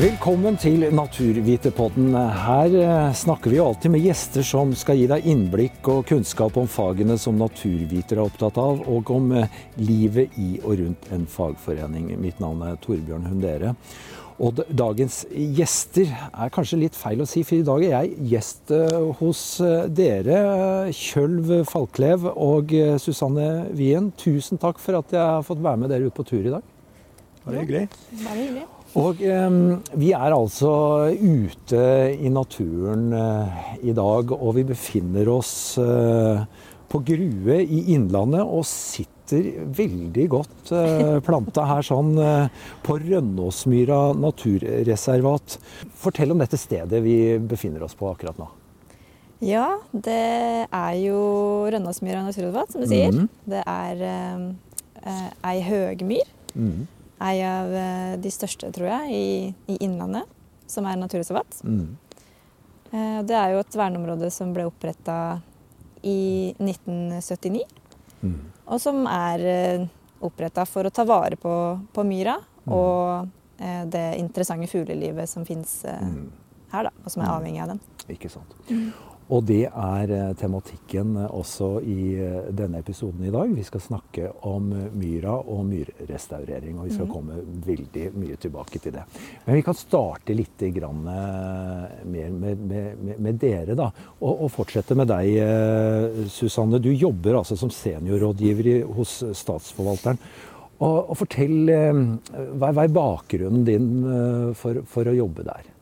Velkommen til Naturvitepodden. Her eh, snakker vi jo alltid med gjester som skal gi deg innblikk og kunnskap om fagene som naturvitere er opptatt av, og om eh, livet i og rundt en fagforening. Mitt navn er Torbjørn Hundere. Og dagens gjester er kanskje litt feil å si, for i dag er jeg gjest eh, hos dere, Kjølv Falklev og Susanne Wien. Tusen takk for at jeg har fått være med dere ut på tur i dag. Det var hyggelig. Bare hyggelig. Og eh, vi er altså ute i naturen eh, i dag, og vi befinner oss eh, på Grue i Innlandet og sitter veldig godt eh, planta her sånn eh, på Rønnåsmyra naturreservat. Fortell om dette stedet vi befinner oss på akkurat nå. Ja, det er jo Rønnåsmyra naturreservat, som du sier. Mm. Det er eh, ei høgmyr. Mm. Ei av eh, de største, tror jeg, i, i Innlandet, som er naturreservat. Mm. Eh, det er jo et verneområde som ble oppretta i 1979, Mm. og som er eh, oppretta for å ta vare på, på myra og eh, det interessante fuglelivet som fins Mm. her, da, og som er Mm. avhengig av den. Ikke sant. Og det er eh, tematikken eh, også i eh, denne episoden i dag. Vi skal snakke om myra og myrrestaurering, og vi skal Mhm. komme veldig mye tilbake til det. Men vi kan starte litt grann, mer med, med, med, dere, da. Og, og fortsette med deg, Susanne. Du jobber altså som seniorrådgiver hos Statsforvalteren. Og, og fortell, hva, er bakgrunnen din for, for å jobbe der?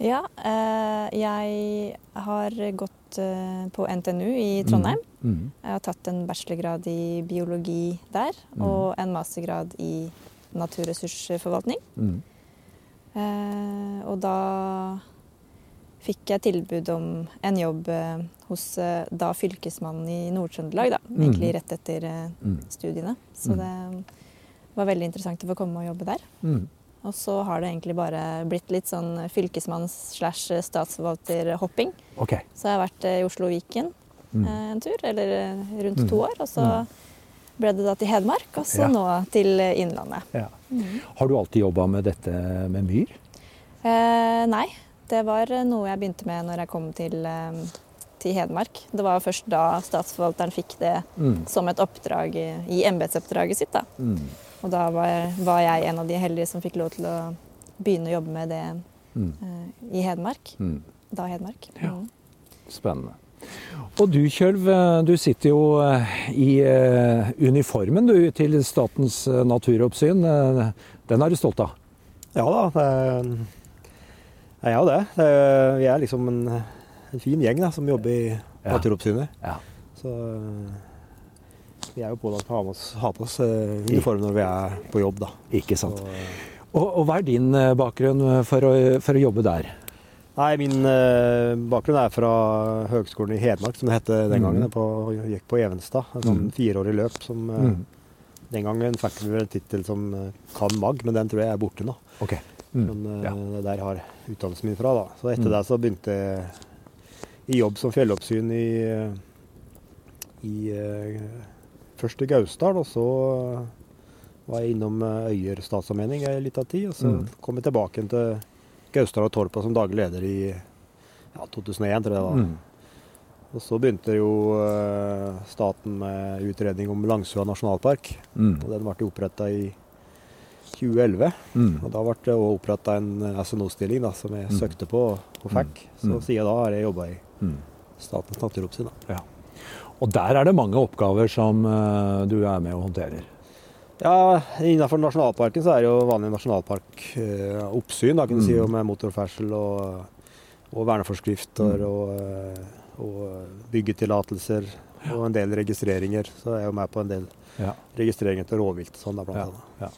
Ja, eh, jeg har gått eh, på NTNU i Trondheim. Mm. Jeg har tatt en bachelorgrad i biologi der, Mm. og en mastergrad i naturressursforvaltning. Mm. Eh, og da fikk jeg tilbud om en jobb hos da fylkesmannen i Nord-Trøndelag, da. Mm. Egentlig rett etter Mm. studiene. Så Mm. det var veldig interessant å få komme og jobbe der. Mm. Og så har det egentlig bare blitt litt sånn fylkesmanns- slash statsforvalterhopping. Okay. Så jeg har vært eh, i Oslo og Viken Mm. eh, en tur, eller eh, rundt Mm. to år. Og så Mm. ble det da til Hedmark, og så Ja. nå til Innlandet. Ja. Har du alltid jobba med dette med myr? Eh, nei, det var noe jeg begynte med når jeg kom til, til Hedmark. Det var først da statsforvalteren fikk det Mm. som et oppdrag i, i embetsoppdraget sitt. da. Og da var, var jeg en av de heldige som fikk lov til å begynne å jobbe med det Mm. uh, i Hedmark. Mm. Da Hedmark. Ja. Mm. Spennende. Og du Kjølv, eh, du sitter jo eh, i uh, uniformen du til Statens naturoppsyn. Den er du stolt av? Ja da, jeg er jo det. vi er liksom en, en fin gjeng da, som jobber i Naturoppsynet. Ja. Så eh, vi er jo pålagt å ha, på oss, ha på oss eh, uniform når vi er på jobb, da. Ikke sant. Så, eh, Og, og hva er din eh, bakgrunn for å, for å jobbe der? nei, min bakgrunn er fra Høgskolen i Hedmark, som det het den gangen. Jeg på, gikk på Evenstad. En sånn Mhm. fireårig løp som Mm. Den gangen fikk vi en tittel som Kan Mag, men den tror jeg er borte nå. Okay. Mm. Men Ja. der har utdannelsen min fra. da. Så etter Mm. det så begynte jeg i jobb som fjelloppsyn i, i først i Gausdal, og så eh, var jeg innom eh, Øyer statsalmenning en liten tid. Og så Mm. kom jeg tilbake til Gausdal og Torpa som daglig leder i ja, 2001, tror jeg det var. Mm. Og så begynte jo eh, staten med utredning om Langsua nasjonalpark. Mm. Og den ble oppretta i 2011. Mm. Og da ble det òg oppretta en SNO-stilling som jeg Mm. søkte på og fikk. Så Mm. siden da har jeg jobba i. Statens naturoppsyn. da. Og der er det mange oppgaver som eh, du er med og håndterer. Ja, Innenfor nasjonalparken så er det jo vanlig nasjonalparkoppsyn, da, kan du si, Mm. med motorferdsel og, og verneforskrifter Mm. og, eh, og byggetillatelser og en del registreringer. Så jeg er jo med på en del Ja. registreringer til rovvilt sånn, da, blant Ja, annet. ja.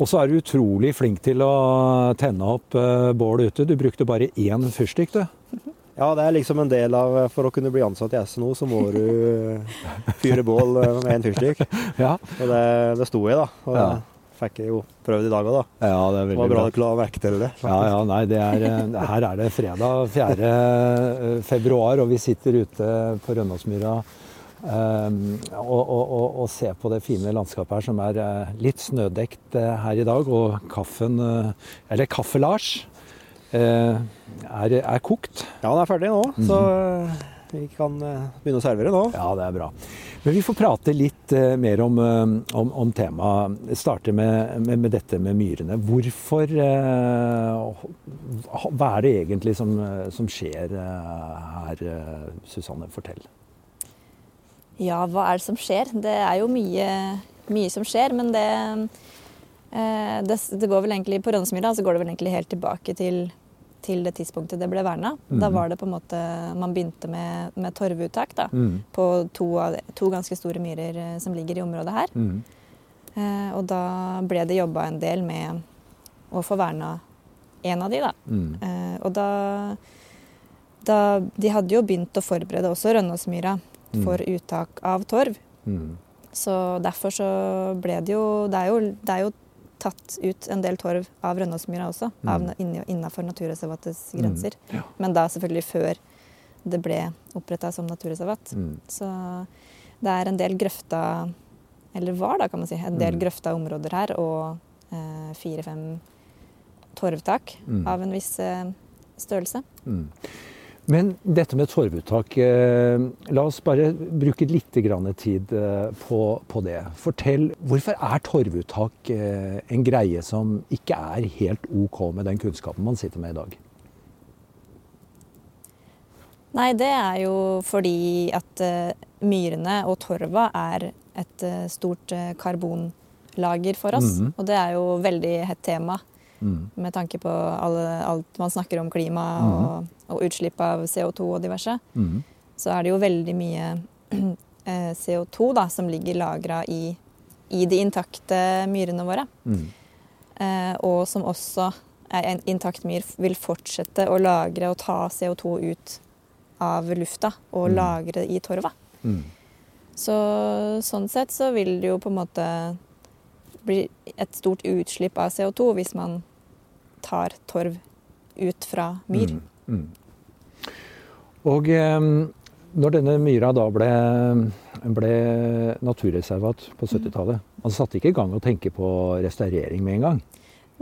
Og så er du utrolig flink til å tenne opp uh, bål ute. Du brukte bare én fyrstikk, du. Ja, det er liksom en del av For å kunne bli ansatt i SNO, så må du fyre bål eh, med en fyrstikk. Ja, Og det, det sto jeg, da. Og Ja. det fikk jeg jo prøvd i dag òg, da. ja det er Det veldig var bra du la merke til det. Ja, ja, nei, det er, eh, her er det fredag 4. februar, og vi sitter ute på Rønnåsmyra og, og, og, og, se på det fine landskapet her, som er litt snødekt her i dag. Og kaffen, eller Kaffe-Lars, er, er, kokt. Ja, den er ferdig nå. Mm -hmm. Så vi kan begynne å servere nå. Ja, det er bra. Men vi får prate litt mer om, om, om temaet. Starte med, med, med, dette med myrene. Hvorfor Hva er det egentlig som, som skjer her, Susanne? Fortell. Ja, hva er det som skjer? Det er jo mye, mye som skjer, men det, eh, det, det går vel egentlig På Rønnesmyra så går det vel egentlig helt tilbake til, til det tidspunktet det ble verna. Mm. Da var det på en måte Man begynte med, med torvuttak da, mm. på to, to, ganske store myrer eh, som ligger i området her. Mm. Eh, og da ble det jobba en del med å få verna en av de, da. Mm. Eh, og da, da De hadde jo begynt å forberede også Rønnesmyra Mm. for uttak av torv. Så derfor så ble det jo Det er jo, det er jo tatt ut en del torv av Rønnåsmyra også, mm. innafor naturreservatets mm. grenser. Ja. Men da selvfølgelig før det ble oppretta som naturreservat. Mm. Så det er en del grøfta Eller var da, kan man si. En del mm. grøfta områder her og eh, fire-fem torvtak av en viss eh, størrelse. Men dette med torvuttak, eh, la oss bare bruke litt tid eh, på, på, det. Fortell, hvorfor er torvuttak eh, en greie som ikke er helt OK med den kunnskapen man sitter med i dag? Nei, det er jo fordi at myrene og torva er et stort karbonlager for oss. Mm -hmm. Og det er jo veldig hett tema Mm. Med tanke på alle, alt man snakker om klima mm. og, og, utslipp av CO2 og diverse. Mm. Så er det jo veldig mye eh, CO2 da, som ligger lagra i, i, de intakte myrene våre. Mm. Eh, og som også er en intakt myr vil fortsette å lagre og ta CO2 ut av lufta og mm. lagre i torva. Mm. Så sånn sett så vil det jo på en måte blir et stort utslipp av CO2 hvis man tar torv ut fra myr. Mm, mm. Og eh, når denne myra da ble, ble naturreservat på 70-tallet, mm. man satte ikke i gang å tenke på restaurering med en gang?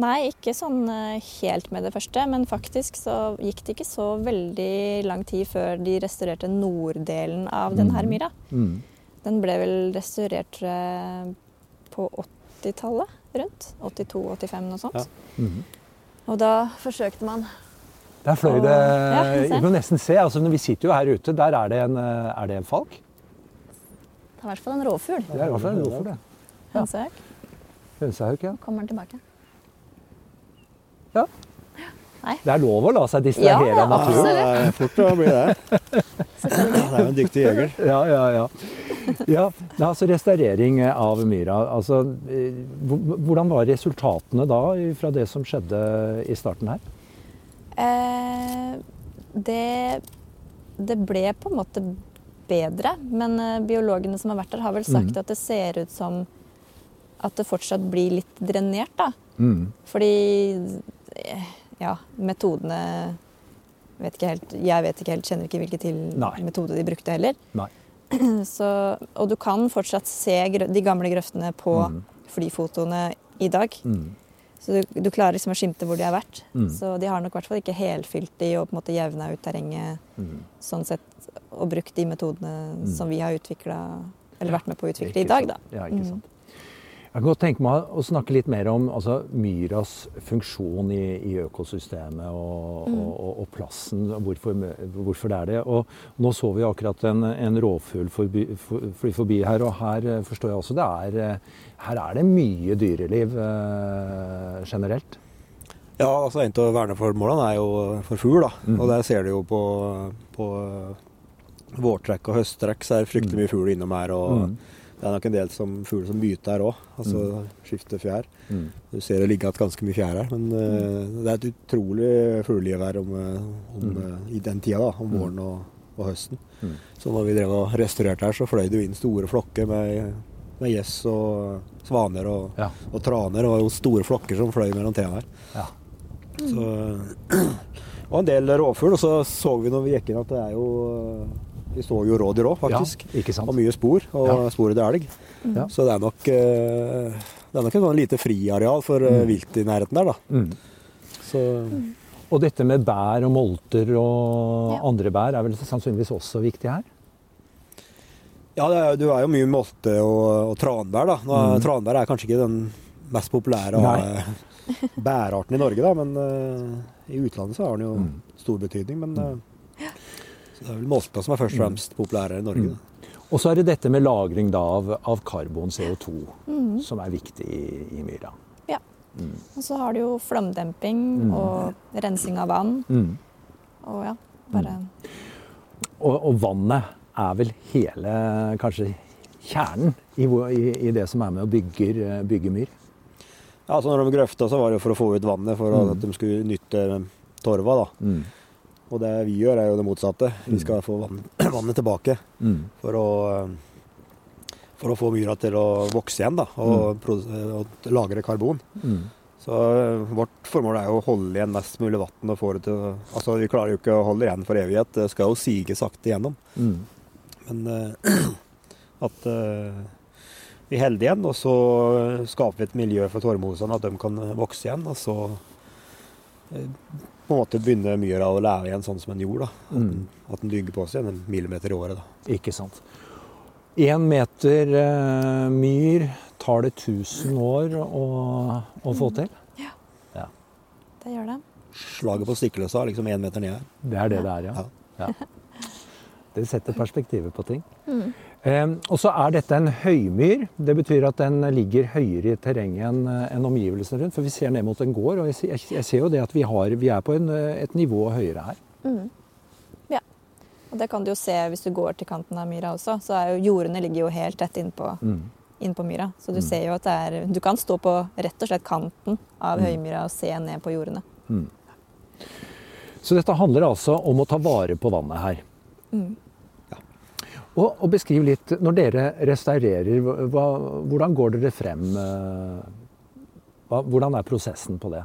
Nei, ikke sånn eh, helt med det første. Men faktisk så gikk det ikke så veldig lang tid før de restaurerte norddelen av denne mm. myra. Mm. Den ble vel restaurert eh, på 80 80-tallet rundt. 82-85, noe sånt. Ja. Mm -hmm. Og da forsøkte man Der fløy det ja, Vi må nesten se. altså Vi sitter jo her ute. Der er det en, eh, er det en falk? Det er i hvert fall en rovfugl. Det er i hvert fall en rovfugl, det. Ja. Hønsehauk. Hønsehauk, ja. Kommer den tilbake? Ja. Nei. Det er lov å la seg distrahere ja, av naturen. Ja, det er fort å bli det. det er jo en dyktig jeger. Ja, ja, ja ja, altså Restaurering av myra. Altså, eh, hvordan var resultatene da fra det som skjedde i starten her? Eh, det, det, ble på en måte bedre. Men eh, biologene som har vært der, har vel sagt mm. at det ser ut som at det fortsatt blir litt drenert. da. Mm. Fordi eh, ja, metodene vet ikke helt, Jeg vet ikke helt, kjenner ikke hvilken metode de brukte heller. Nei. Så, og du kan fortsatt se de gamle grøftene på mm. flyfotoene i dag. Mm. Så du, du, klarer liksom å skimte hvor de har vært. Mm. Så de har nok i hvert fall ikke helfylt de og på en måte jevna ut terrenget mm. sånn sett, og brukt de metodene mm. som vi har utvikla, eller vært med på å utvikle i dag, da. Ja, ikke mm. sant. Jeg kan godt tenke meg å snakke litt mer om altså, myras funksjon i, i økosystemet og, mm. og, og, plassen. Hvorfor, hvorfor, det er det. Og nå så vi akkurat en, en rovfugl fly forbi, forbi her, og her eh, forstår jeg også det er, eh, her er det mye dyreliv eh, generelt. Ja, altså en av verneformålene er jo for fugl. da, mm. Og der ser du jo på, på vårtrekk og høsttrekk så er det fryktelig mm. mye fugl innom her. og mm. Det er nok en del som fugler som byter her òg, altså mm. skifter fjær. Mm. Du ser det ligger igjen ganske mye fjær her, men mm. det er et utrolig fugleliv her om, eh, om, mm. uh, i den tida, da, om mm. våren og, og høsten. Mm. Så når vi drev og restaurerte her, så fløy det jo inn store flokker med, med gjess og svaner og, ja. og, traner, jo store flokker som fløy mellom trærne her. Ja. Så, og en del rovfugl. Og så så vi når vi gikk inn at det er jo Vi så jo rådyr òg, faktisk. Ja, ikke sant? Og mye spor, og Ja. spor etter elg. Ja. Så det er nok eh, det er nok et sånn lite friareal for mm. vilt i nærheten der, da. Mm. Så Og dette med bær og molter og Ja. andre bær er vel sannsynligvis også viktig her? ja, det er, du er jo mye molte og, og tranbær, da. Nå, Mm. Tranbær er kanskje ikke den mest populære av eh, bærarten i Norge, da, men uh, i utlandet så har den jo Mm. stor betydning. Men eh, så det er vel molta som er først og fremst populære i Norge. Mm. Og så er det dette med lagring da av, av karbon, CO2, som er viktig i, i myra. Ja. Og så har du jo flomdemping Mm. og rensing av vann. Mm. Og ja, bare Og, og vannet er vel hele, kanskje kjernen i, i, i det som er med og bygger, bygger myr. Ja, så når de grøfta, så var det jo for å få ut vannet, for Mm. at de skulle nytte torva. da. Mm. Og det vi gjør, er jo det motsatte. Vi skal få vann, vannet tilbake Mm. for å, eh, for å få myra til å vokse igjen da, og, mm. og lagre karbon. Mm. Så eh, vårt formål er jo å holde igjen mest mulig vann. Altså, Vi klarer jo ikke å holde igjen for evighet. Det skal jo sige sakte igjennom. Mm. Men uh, at uh, vi holder igjen, og så skaper vi et miljø for torvmosene, at de kan vokse igjen. Og så på en måte begynner myra å leve igjen sånn som en jord. da. At Mm. den, at den bygger på seg en millimeter i året. da. Ikke sant. Én meter eh, myr tar det 1000 år å, å få til. Ja, Det gjør det. Slaget på Stikløsa er liksom én meter ned her. Det er det det er, ja. Ja. ja. Det setter perspektivet på ting. Mm. Eh, og så er dette en høymyr. Det betyr at den ligger høyere i terrenget enn en omgivelsene rundt. For vi ser ned mot en gård, og jeg, ser- jeg, jeg ser jo det at vi, har, vi er på en, eh, et nivå høyere her. Mm. Ja. Og det kan du jo se hvis du går til kanten av myra også. Så er jo jordene ligger jo helt tett innpå Mm. innpå myra. Så du Mm. ser jo at det er Du kan stå på rett og slett kanten av Mm. høymyra og se ned på jordene. Mm. Så dette handler altså om å ta vare på vannet her. Mm. Og, og beskriv litt, når dere restaurerer, hva, hvordan går dere frem? eh, Hva, hvordan er prosessen på det?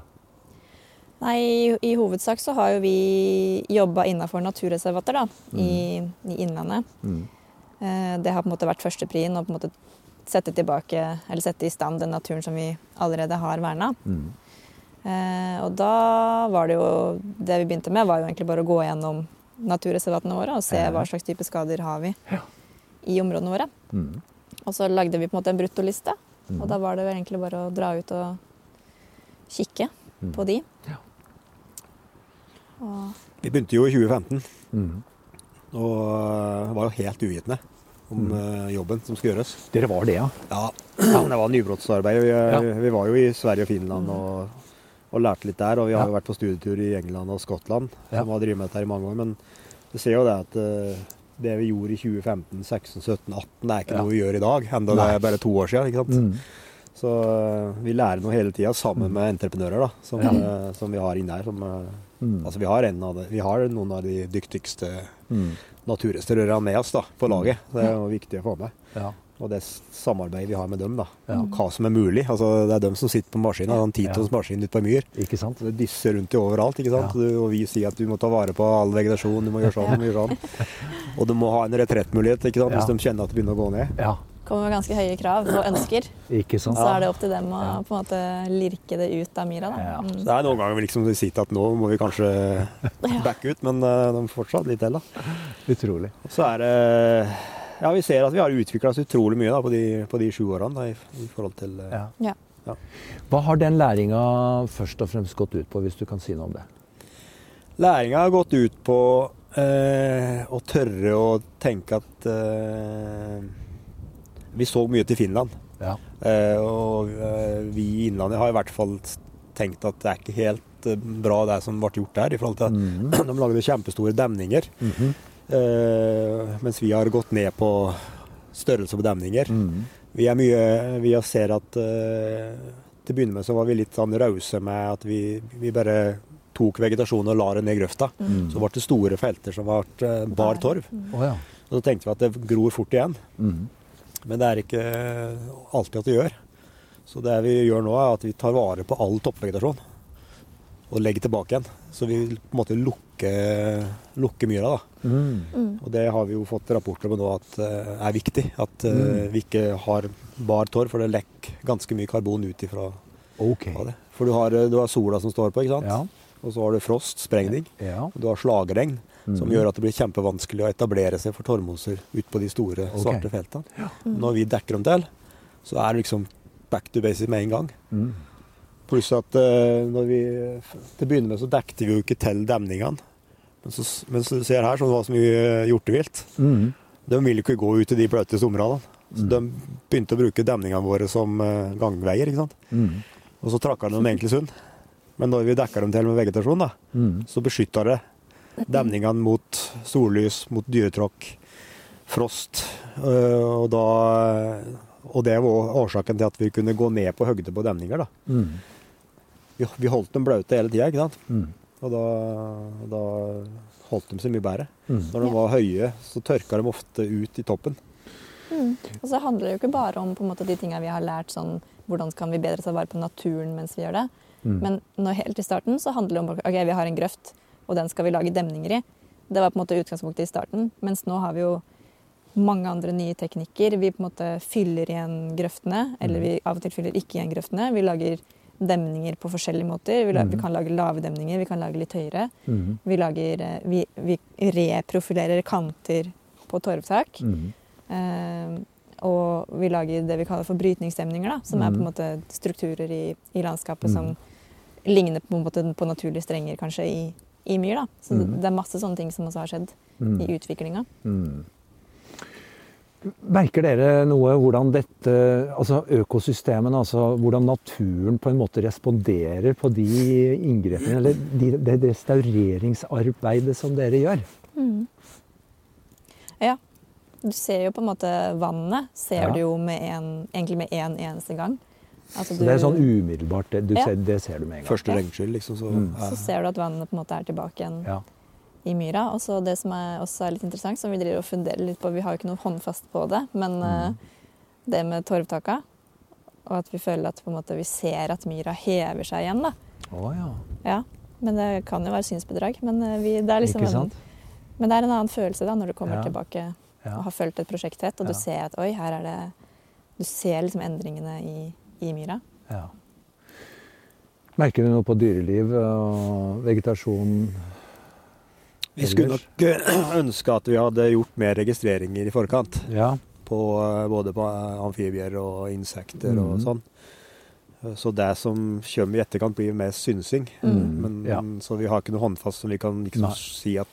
Nei, i, hovedsak så har jo vi jobba innafor naturreservater da, i, i Innlandet. Mm. Eh, Det har på en måte vært førsteprien å på en måte sette tilbake, eller sette i stand den naturen som vi allerede har verna. Mm. Eh, og da var det jo Det vi begynte med, var jo egentlig bare å gå gjennom naturreservatene våre og se hva slags type skader har vi Ja. i områdene våre. Mm. Og så lagde vi på en måte en bruttoliste, Mm. og da var det vel egentlig bare å dra ut og kikke Mm. på de. Ja. Og, Vi begynte jo i 2015, Mm. og eh, var jo helt uvitende om Mm. eh, jobben som skulle gjøres. Dere var det, ja? Ja, det var nybrottsarbeid. Vi, Ja. vi var jo i Sverige og Finland og, og lærte litt der. Og vi har jo vært på studietur i England og Skottland, som har drevet med dette i mange år. Men du ser jo det at eh, det vi gjorde i 2015, 16, 17, 18, det er ikke noe vi gjør i dag. Enda det er bare to år siden. ikke sant? Mm. Så eh, vi lærer noe hele tida sammen Mm. med entreprenører da, som, Ja. eh, som vi har inne her. Som, Mm. altså vi har, de, vi har noen av de dyktigste Mm. naturrestaurørene med oss da, på laget. Det er jo viktig å få med. Ja. Og det samarbeidet vi har med dem, da. Ja. Hva som er mulig. Altså, det er dem som sitter på maskinen, den Titos ja. maskin ute på myr. Ikke sant? Det dysser rundt i overalt. ikke sant? Ja. Du, og vi sier at du må ta vare på all vegetasjon, du må gjøre sånn, du må gjøre sånn. Og du må ha en retrettmulighet ikke sant? Ja. hvis de kjenner at det begynner å gå ned. Ja, kommer med ganske høye krav og ønsker. ikke sant? Så er det opp til dem å Ja. på en måte lirke det ut av myra. Da. Ja. Mm. det er noen ganger vi liksom til at nå må vi kanskje backe ut, men uh, de får fortsatt litt til. da. Utrolig. Så er det Ja, vi ser at vi har utvikla oss utrolig mye da, på, de, på de sju årene da, i, i forhold til uh, Ja. Ja. Ja. Hva har den læringa først og fremst gått ut på, hvis du kan si noe om det? Læringa har gått ut på eh, å tørre å tenke at eh, Vi så mye til Finland. Ja. Eh, og eh, vi i Innlandet har i hvert fall tenkt at det er ikke helt eh, bra det som ble gjort der. i forhold til at Mm. De lagde kjempestore demninger. Mm eh, mens vi har gått ned på størrelse på demninger. Mm. Vi er mye Vi ser at eh, til å begynne med så var vi litt sånn rause med at vi, vi bare tok vegetasjonen og la det ned i grøfta. Mm. Så ble det store felter som ble eh, bar torv. Ja. Og så tenkte vi at det gror fort igjen. Mm. Men det er ikke alltid at det gjør. Så det vi gjør nå, er at vi tar vare på all toppvegetasjon. Og legge tilbake igjen. Så vi på en måte lukke, lukker myra. da. Mm. Mm. Og det har vi jo fått rapporter om nå at uh, er viktig. At uh, Mm. vi ikke har bar torv, for det lekker ganske mye karbon ut ifra okay. det. For du har, eh, du har sola som står på, ikke sant? Ja. og så har du frost, sprengning. ja. Og du har slagregn, som Mm. gjør at det blir kjempevanskelig å etablere seg for torvmoser ut på de store, okay. svarte feltene. Mm. Når vi dekker dem til, så er det liksom back to basic med en gang. Mm. Pluss at eh, når vi Til å begynne med så dekte vi jo ikke til demningene. Men så, men så ser her, så det var så mye hjortevilt. Mm. De ville ikke gå ut i de bløte områdene. Så Mm. de begynte å bruke demningene våre som eh, gangveier. ikke sant? Mm. Og så trakk de dem egentlig sund. Men når vi dekka dem til med vegetasjon, da, Mm. så beskytta det demningene mot sollys, mot dyretråkk, frost. Og, da, og det var årsaken til at vi kunne gå ned på høgde på demninger. da. Mm. Vi, vi holdt dem blaute hele tida, ikke sant? Mm. og da, da holdt de seg mye bedre. Mm. Når de Ja. var høye, så tørka de ofte ut i toppen. Mm. Og så handler det jo ikke bare om på en måte, de tinga vi har lært, sånn hvordan kan vi bedre ta vare på naturen mens vi gjør det. Mm. Men når, helt i starten så handler det om ok, vi har en grøft, og den skal vi lage demninger i. Det var på en måte utgangspunktet i starten. Mens nå har vi jo mange andre nye teknikker. Vi på en måte fyller igjen grøftene, eller vi av og til fyller ikke igjen grøftene. Vi lager demninger på forskjellige måter. Vi, la, vi Mhm. kan lage lave demninger, vi kan lage litt høyere. Mm. Vi, lager, eh, vi, vi reprofilerer kanter på torvtak. Mm. Eh, og vi lager det vi kaller for brytningsstemninger, da, som er på en Mhm. måte strukturer i, i landskapet Mhm. som ligner på en måte på naturlige strenger kanskje i, i myr. Da. Så Mhm. det er masse sånne ting som også har skjedd i utviklinga. Mm. Merker dere noe hvordan dette, altså økosystemene, altså hvordan naturen på en måte responderer på de inngrepene, eller de, det restaureringsarbeidet som dere gjør? Ja. Du ser jo på en måte vannet, ser Ja. du jo med en, egentlig med én en eneste gang. Altså Så det er sånn umiddelbart, det, du Ja. ser, det ser du med en gang. Første regnskyll, liksom. Så, Mm. Så ser du at vannet på en måte er tilbake igjen Ja. I myra. Og så det som er, også er litt interessant, som vi driver og funderer litt på, vi har jo ikke noe håndfast på det, men Mm. eh, det med torvtaka, og at vi føler at måte vi ser at myra hever seg igjen, da. Oh, ja. Ja, men det kan jo være synsbedrag. Men, eh, vi, det, er liksom en, men det er en annen følelse da, når du kommer Ja. tilbake Ja. og har fulgt et prosjekt tett, og du ser at oi, her er det Du ser liksom endringene i, i myra. ja. Merker du noe på dyreliv og vegetasjon? Vi skulle nok eh, ønske at vi hadde gjort mer registreringer i forkant. Ja. På, eh, både på eh, amfibier og insekter og Mhm. sånn. Så det som kommer i etterkant, blir mer synsing. Mm. Men, Ja. Så vi har ikke noe håndfast som vi kan liksom si at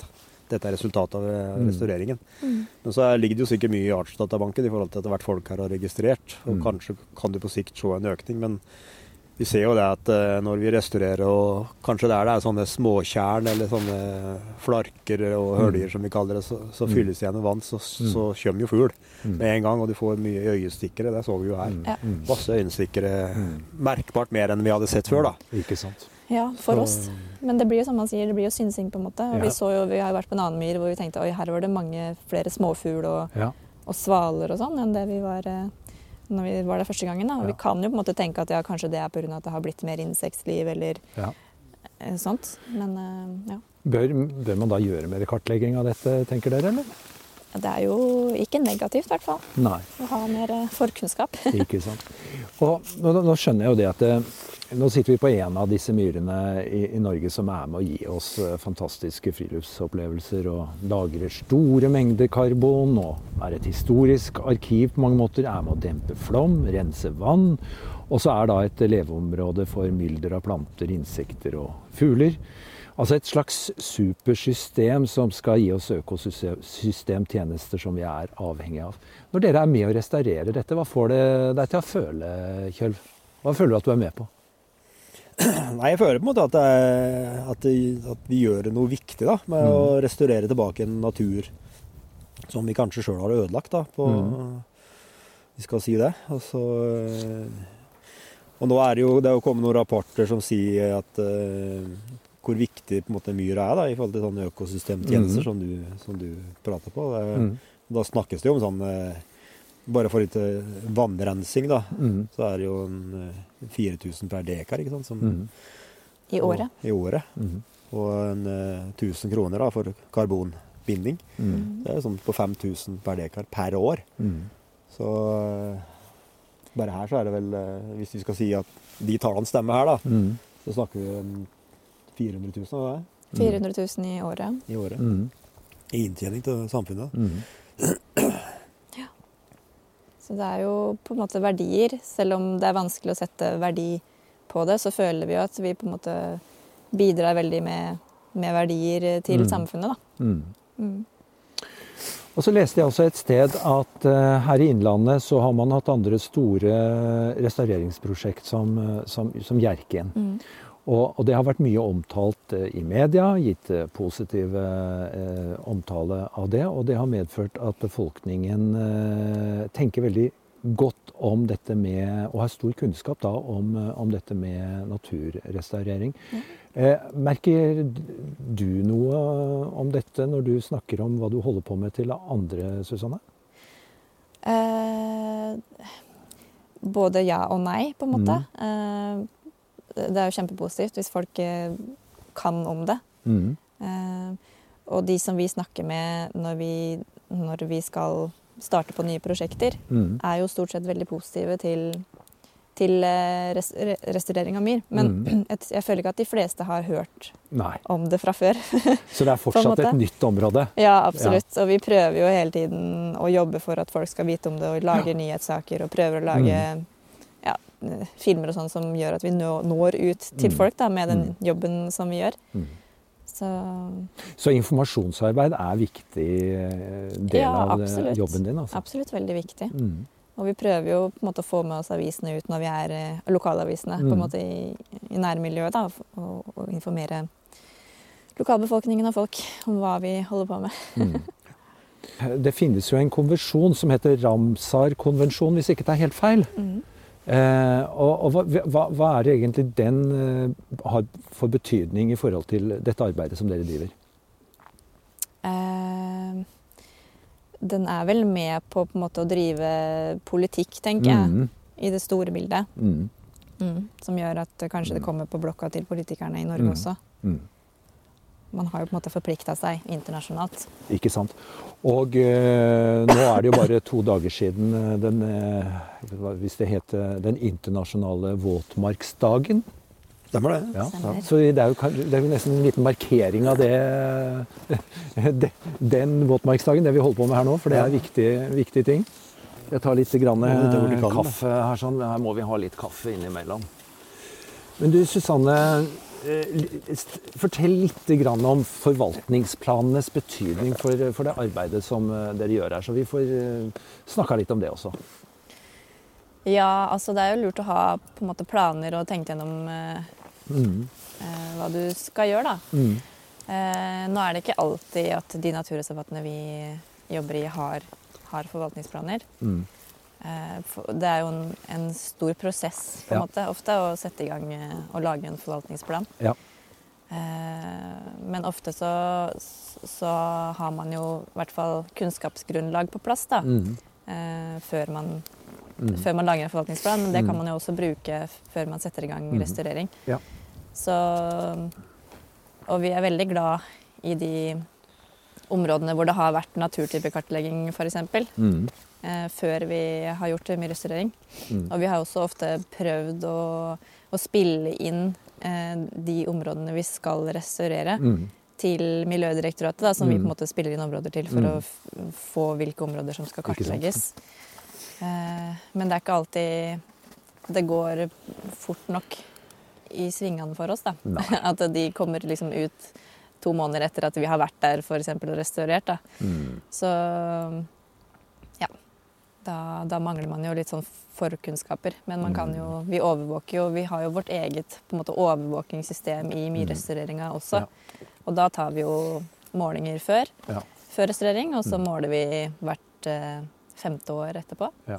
dette er resultatet av Mm. restaureringen. Mm. Men så er- ligger det jo sikkert mye i artsdatabanken i forhold til at det har vært folk her har registrert. Og Mm. kanskje kan du på sikt se en økning, men vi ser jo det at eh, når vi restaurerer og kanskje der det er sånne småtjern eller sånne flarker og Mm. høljer som vi kaller det, så, så Mm. fylles det igjen med vann, så, Mm. så kommer jo fugl med en gang. Og du får mye øyestikkere, det så vi jo her. Ja. Masse øyenstikkere. Merkbart mer enn vi hadde sett før, da. Ikke sant. Ja, for Så- oss. Men det blir jo som man sier, det blir jo synsing, på en måte. Og Ja. vi, så jo, vi har jo vært på en annen myr hvor vi tenkte oi, her var det mange flere småfugl og, Ja. og svaler og sånn enn det vi var eh, når vi var der første gangen. Da. Og Ja. vi kan jo på en måte tenke at ja, kanskje det er pga. at det har blitt mer insektliv eller Ja. eh, sånt. Men eh, ja. Bør, bør man da gjøre mer kartlegging av dette, tenker dere, eller? Det er jo ikke negativt, i hvert fall. Nei. Å ha mer eh, forkunnskap. Ikke sant. Og nå, nå skjønner jeg jo det at det, nå sitter vi på en av disse myrene i, i Norge som er med å gi oss eh, fantastiske friluftsopplevelser og lagrer store mengder karbon og er et historisk arkiv på mange måter. Er med å dempe flom, rense vann. Og så er da et leveområde for mylder av planter, insekter og fugler. Altså et slags supersystem som skal gi oss økosystemtjenester som vi er avhengig av. Når dere er med å restaurere dette, hva får det deg til å føle, Kjølv? Hva føler du at du er med på? Nei, jeg føler på en måte at, er, at, det, at vi gjør noe viktig da, med Mm. å restaurere tilbake en natur som vi kanskje sjøl har ødelagt. da, på, Mm. Vi skal si det. Og, så, eh, og nå er det jo det er jo kommet noen rapporter som sier at uh, hvor viktig på en måte myra er da, i forhold til sånne økosystemtjenester Mm. som, du, som du prater på. Det, Mm. Da snakkes det jo om sånn eh, Bare for litt eh, vannrensing, da, Mm. så er det jo eh, 4000 per dekar, ikke sant, som, Mm. I året. Og, I året. Mm. Og en eh, 1000 kroner da, for karbonbinding. Mm. Det er sånn på 5000 per dekar per år. Mm. Så eh, bare her så er det vel eh, Hvis vi skal si at de tallene stemmer her, da, Mm. så snakker vi om 400 000 av det 400 000 i året. i året. Mm. I inntjening til samfunnet. Mm. Så det er jo på en måte verdier. Selv om det er vanskelig å sette verdi på det, så føler vi jo at vi på en måte bidrar veldig med, med verdier til Mm. samfunnet, da. Mm. Mm. Og så leste jeg også et sted at uh, her i Innlandet så har man hatt andre store restaureringsprosjekt som, eh, som, som Hjerkinn. Mm. Og, og det har vært mye omtalt eh, i media, gitt positive positiv eh, omtale av det. Og det har medført at befolkningen eh, tenker veldig godt om dette med Og har stor kunnskap da om, eh, om dette med naturrestaurering. Ja. Eh, merker du noe om dette når du snakker om hva du holder på med til andre, Susanne? Eh, både ja og nei, på en måte. Eh, det er jo kjempepositivt hvis folk eh, kan om det. Mm. Eh, og de som vi snakker med når vi, når vi skal starte på nye prosjekter, Mm. er jo stort sett veldig positive til, til eh, res re restaurering av myr. Men Mm. et, jeg føler ikke at de fleste har hørt Nei. om det fra før. Så det er fortsatt et nytt område? Ja, absolutt. Og vi prøver jo hele tiden å jobbe for at folk skal vite om det, og lager nyhetssaker og prøver å lage Mm. Eh, filmer og sånn som gjør at vi når ut til Mm. folk da, med den Mm. jobben som vi gjør. Mm. Så Så informasjonsarbeid er viktig eh, del Ja, av jobben din? Altså. absolutt veldig viktig. Mm. Og vi prøver jo på en måte å få med oss avisene ut når vi er lokalavisene lokalavisene på Mm. en måte i, i nærmiljøet. da, og, og informere lokalbefolkningen og folk om hva vi holder på med. Mm. Det finnes jo en konvensjon som heter Ramsar-konvensjonen, hvis ikke det er helt feil. Mm. Eh, og og hva, hva, er det egentlig den eh, har for betydning i forhold til dette arbeidet som dere driver? Eh, den er vel med på, på måte, å drive politikk, tenker jeg, Mm. i det store bildet. Mm. Som gjør at kanskje det kommer på blokka til politikerne i Norge Mm. også. Man har jo på en måte forplikta seg internasjonalt. Ikke sant. Og eh, nå er det jo bare to dager siden eh, den, eh, hvis det heter den internasjonale våtmarksdagen. Stemmer det? Ja, Stemmer. så det er, jo, det er jo nesten en liten markering av det, den våtmarksdagen, det vi holder på med her nå, for det er viktige, viktige ting. Jeg tar litt grann, eh, kaffe her, sånn. Her må vi ha litt kaffe innimellom. Men du Susanne, fortell litt grann om forvaltningsplanenes betydning for, for det arbeidet som eh, dere gjør her, så vi får eh, snakka litt om det også. Ja, altså det er jo lurt å ha på en måte planer og tenke gjennom eh, Mm. eh, hva du skal gjøre, da. Mm. Eh, nå er det ikke alltid at de naturreservatene vi jobber i, har, har forvaltningsplaner. Mm. Eh, det er jo en, en stor prosess på en Ja. måte, ofte å sette i gang eh, og lage en forvaltningsplan. Ja. Eh, men ofte så, så har man jo i hvert fall kunnskapsgrunnlag på plass da, Mm. eh, før, man, Mm. før man lager en forvaltningsplan. Men det kan Mm. man jo også bruke før man setter i gang Mhm. restaurering. Ja. Så, og vi er veldig glad i de områdene hvor det har vært naturtypekartlegging f.eks. Mm. Eh, før vi har gjort mye restaurering. Mm. Og vi har også ofte prøvd å, å spille inn eh, de områdene vi skal restaurere, Mm. til Miljødirektoratet, da, som vi Mm. på en måte spiller inn områder til for Mm. å få hvilke områder som skal kartlegges. Eh, men det er ikke alltid det går fort nok i svingene for oss. da. At de kommer liksom ut to måneder etter at vi har vært der for eksempel, og restaurert. da. Mm. Så. Da, da mangler man jo litt sånn forkunnskaper. Men man kan jo, vi overvåker jo Vi har jo vårt eget på en måte, overvåkingssystem i myrrestaureringa også. Ja. Og da tar vi jo målinger før, Ja. før restaurering, og så Mm. måler vi hvert eh, femte år etterpå. Ja.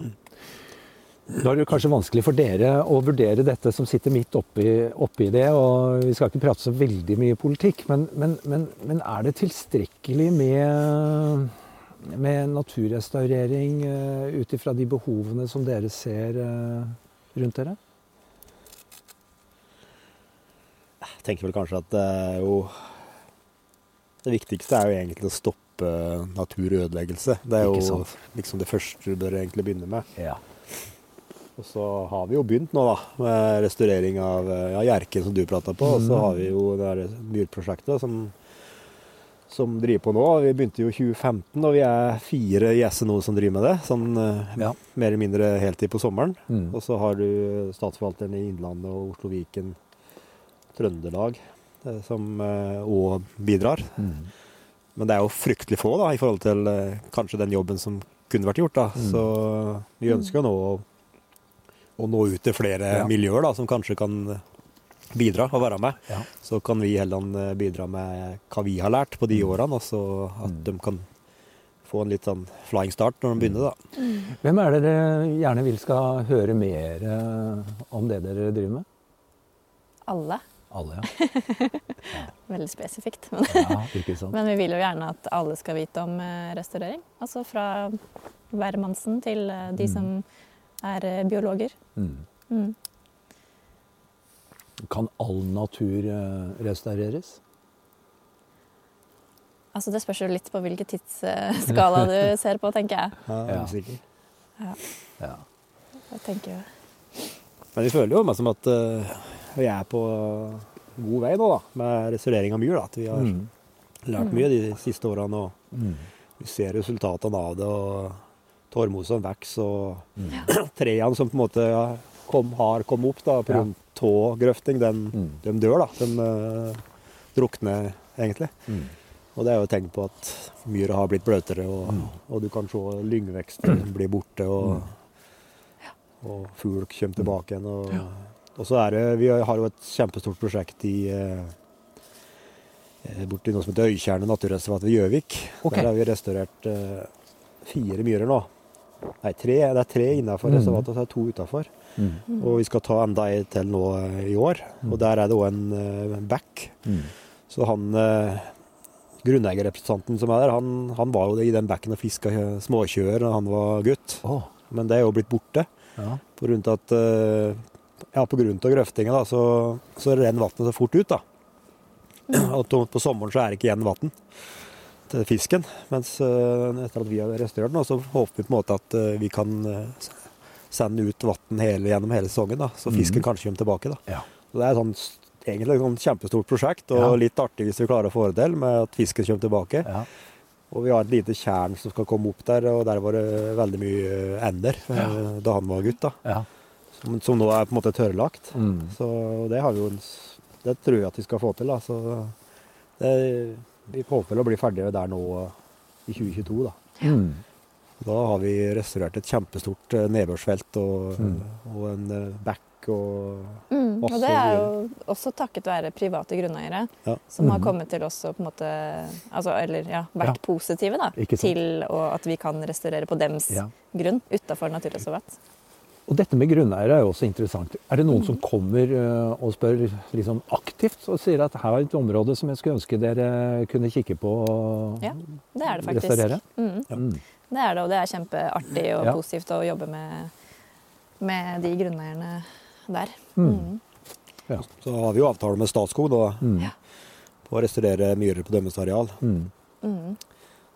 Da er det kanskje vanskelig for dere å vurdere dette som sitter midt oppi, oppi det. og Vi skal ikke prate så veldig mye politikk, men, men, men, men er det tilstrekkelig med, med naturrestaurering uh, ut ifra de behovene som dere ser eh, rundt dere? Jeg tenker vel kanskje at det er jo Det viktigste er jo egentlig å stoppe naturødeleggelse. Det er jo liksom det første du bør egentlig begynne med. Ja. Og så har vi jo begynt nå, da, med restaurering av eh, ja, Hjerken, som du prata på. Og så Mm. har vi jo det myrprosjektet som, som driver på nå. Vi begynte jo i 2015, og vi er fire i SNO som driver med det. Sånn eh, Ja. mer eller mindre heltid på sommeren. Mm. Og så har du Statsforvalteren i Innlandet og Oslo Viken Trøndelag eh, som òg bidrar. Mm. Men det er jo fryktelig få da, i forhold til eh, kanskje den jobben som kunne vært gjort. da. Mm. Så vi ønsker jo nå å, å nå ut til flere Ja. miljøer da, som kanskje kan bidra og være med. Ja. Så kan vi heller eh, bidra med hva vi har lært på de årene, og så at Mm. de kan få en litt sånn flying start når de begynner. da. Hvem er det dere gjerne vil skal høre mer eh, om det dere driver med? Alle. Alle, ja. Veldig spesifikt. Men, ja ikke sant? men vi vil jo gjerne at alle skal vite om eh, restaurering. Altså fra hvermannsen til de Mm. som er biologer. Mm. Mm. Kan all natur eh, restaureres? Altså Det spørs jo litt på hvilken tidsskala du ser på, tenker jeg. Ja, Ja. usikker. Ja. Jeg tenker jo Men vi føler jo meg som at eh, vi er på god vei nå da, med restaurering av myr. da, At vi har Mm. lært mye de siste årene. og Mm. Vi ser resultatene av det. og Tormosen vokser, og Mm. trærne som på en måte kom, har kommet opp da, på Ja. Tågrøfting, den, Mm. de dør. da. De uh, drukner egentlig. Mm. Og det er jo et tegn på at myra har blitt bløtere, og, Mm. og du kan se lyngveksten bli borte, og, og fugl kommer tilbake igjen. Og, Ja. og så er det Vi har jo et kjempestort prosjekt i eh, eh, borti noe som heter Øykjerne naturreservat ved Gjøvik. Okay. Der har vi restaurert eh, fire myrer nå. Nei, tre. Det er tre innafor Mm. reservatet, og så er det to utafor. Mm. Og vi skal ta enda ei til nå eh, i år. Mm. Og der er det òg en eh, back. Mm. Så han eh, grunneierrepresentanten som er der, han, han var jo i den backen og fiska småkjøer da han var gutt. Oh. Men det er jo blitt borte. ja. På grunn av at ja, på grunn av grøftinga da, så, så renner vannet så fort ut. da. Og på- sommeren så er det ikke igjen vann til fisken. Mens etter at vi har restaurert nå, så håper vi på en måte at vi kan sende ut vann hele, gjennom hele sesongen. da, Så fisken mm. kanskje kommer tilbake. da. Ja. Så det er sånn, egentlig et sånn kjempestort prosjekt, og Ja. litt artig hvis vi klarer å få det til med at fisken kommer tilbake. ja. Og vi har et lite tjern som skal komme opp der, og der var det veldig mye ender eh, da han var gutt. da. ja. Som, som nå er på en måte tørrlagt. Mm. Så det har vi jo Det tror jeg at vi skal få til. da. Så det, vi håper å bli ferdige der nå i 2022. da. Mm. Da har vi restaurert et kjempestort eh, nedbørsfelt og, Mm. og en bekk back og Mm, og det er jo også takket være private grunneiere Ja. som har Mhm. kommet til oss og på en måte altså, Eller ja, vært Ja. positive da, til at vi kan restaurere på dems Ja. grunn utafor naturreservat. Og dette med grunneiere er jo også interessant. Er det noen som kommer eh, og spør liksom aktivt og sier at her er et område som jeg skulle ønske dere kunne kikke på og Ja, Det er det faktisk. restaurere? Mm, Mm. Det er det, og det er kjempeartig og Ja. positivt å jobbe med, med de grunneierne der. Mm. Mm. Ja. Så har vi jo avtale med Statskog da, Mm. På å restaurere myrer på deres areal. Mm. Mm.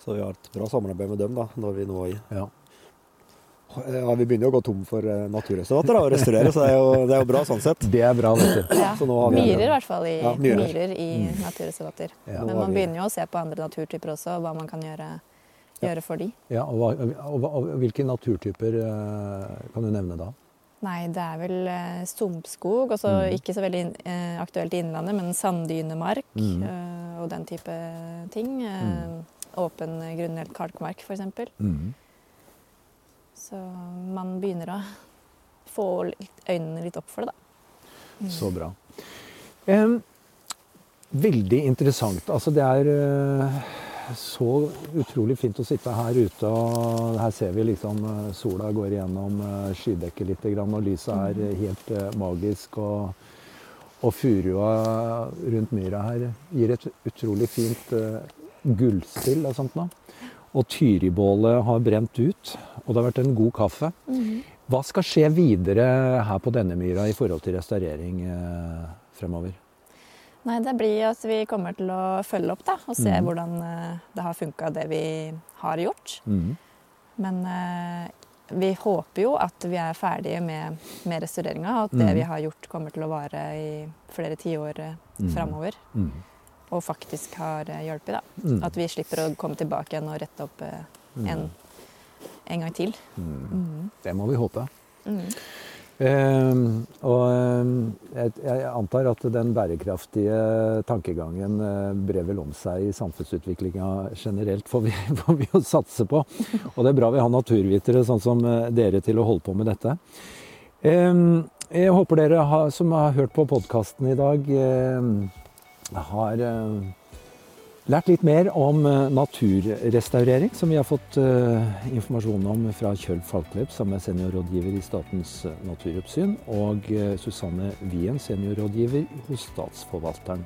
Så vi har et bra samarbeid med dem da, når vi nå Ja. ja, Vi begynner jo å gå tom for eh, naturreservater og restaurere, så det er, jo, det er jo bra sånn sett. Det er bra, vet du. Ja. Myrer, i hvert fall. I, Ja, myrer. myrer. i Mm. naturreservater. Ja. Men man vi- begynner jo å se på andre naturtyper også, hva man kan gjøre, gjøre for de. Ja, og, og, og hvilke naturtyper eh, kan du nevne da? Nei, det er vel eh, sumpskog, og Mm. ikke så veldig eh, aktuelt i Innlandet, men sanddynemark Mm. og den type ting. Mm. Åpen grunnelt kalkmark, f.eks. Mm. Så man begynner å få øynene litt opp for det, da. Mm. Så bra. Um, veldig interessant. Altså, det er eh, så utrolig fint å sitte her ute, og her ser vi liksom eh, sola går igjennom uh, skydekket litt, og lyset er eh, helt eh, magisk. Og, og furua rundt myra her gir et utrolig fint gullspill og sånt. Og tyribålet har brent ut, og det har vært en god kaffe. Mhm. Hva skal skje videre her på denne myra i forhold til restaurering eh, fremover? Nei, det blir at vi kommer til å følge opp da, og se mm. hvordan eh, det har funka, det vi har gjort. Mm. Men eh, vi håper jo at vi er ferdige med, med restaureringa, og at det Mhm. vi har gjort, kommer til å vare i flere tiår mm. Mhm. framover. Mm. Og faktisk har hjulpet. da. Mhm. At vi slipper å komme tilbake igjen og rette opp en, en gang til. Mhm. Mhm. Det må vi håpe. Mhm. Ehm, og ehm, jeg, antar at den bærekraftige tankegangen eh, brer vel om seg i samfunnsutviklinga generelt, får vi, får vi jo satse på. Og det er bra vi har naturvitere sånn som eh, dere til å holde på med dette. Ehm, jeg håper dere som har hørt på podkasten i dag, har lært litt mer om eh, naturrestaurering, som vi har fått eh, informasjon om fra Kjølv Falklepp, som er seniorrådgiver i Statens eh, naturoppsyn, og Susanne Wien, seniorrådgiver hos Statsforvalteren.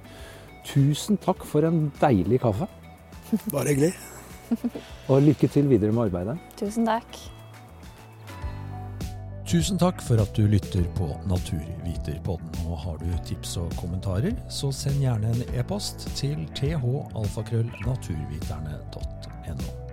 Tusen takk for en deilig kaffe, Bare hyggelig. og lykke til videre med arbeidet. Tusen takk. Tusen takk for at du lytter på Naturviterpodden. Og har du tips og kommentarer, så send gjerne en e-post til thalfakrøllnaturviterne.no.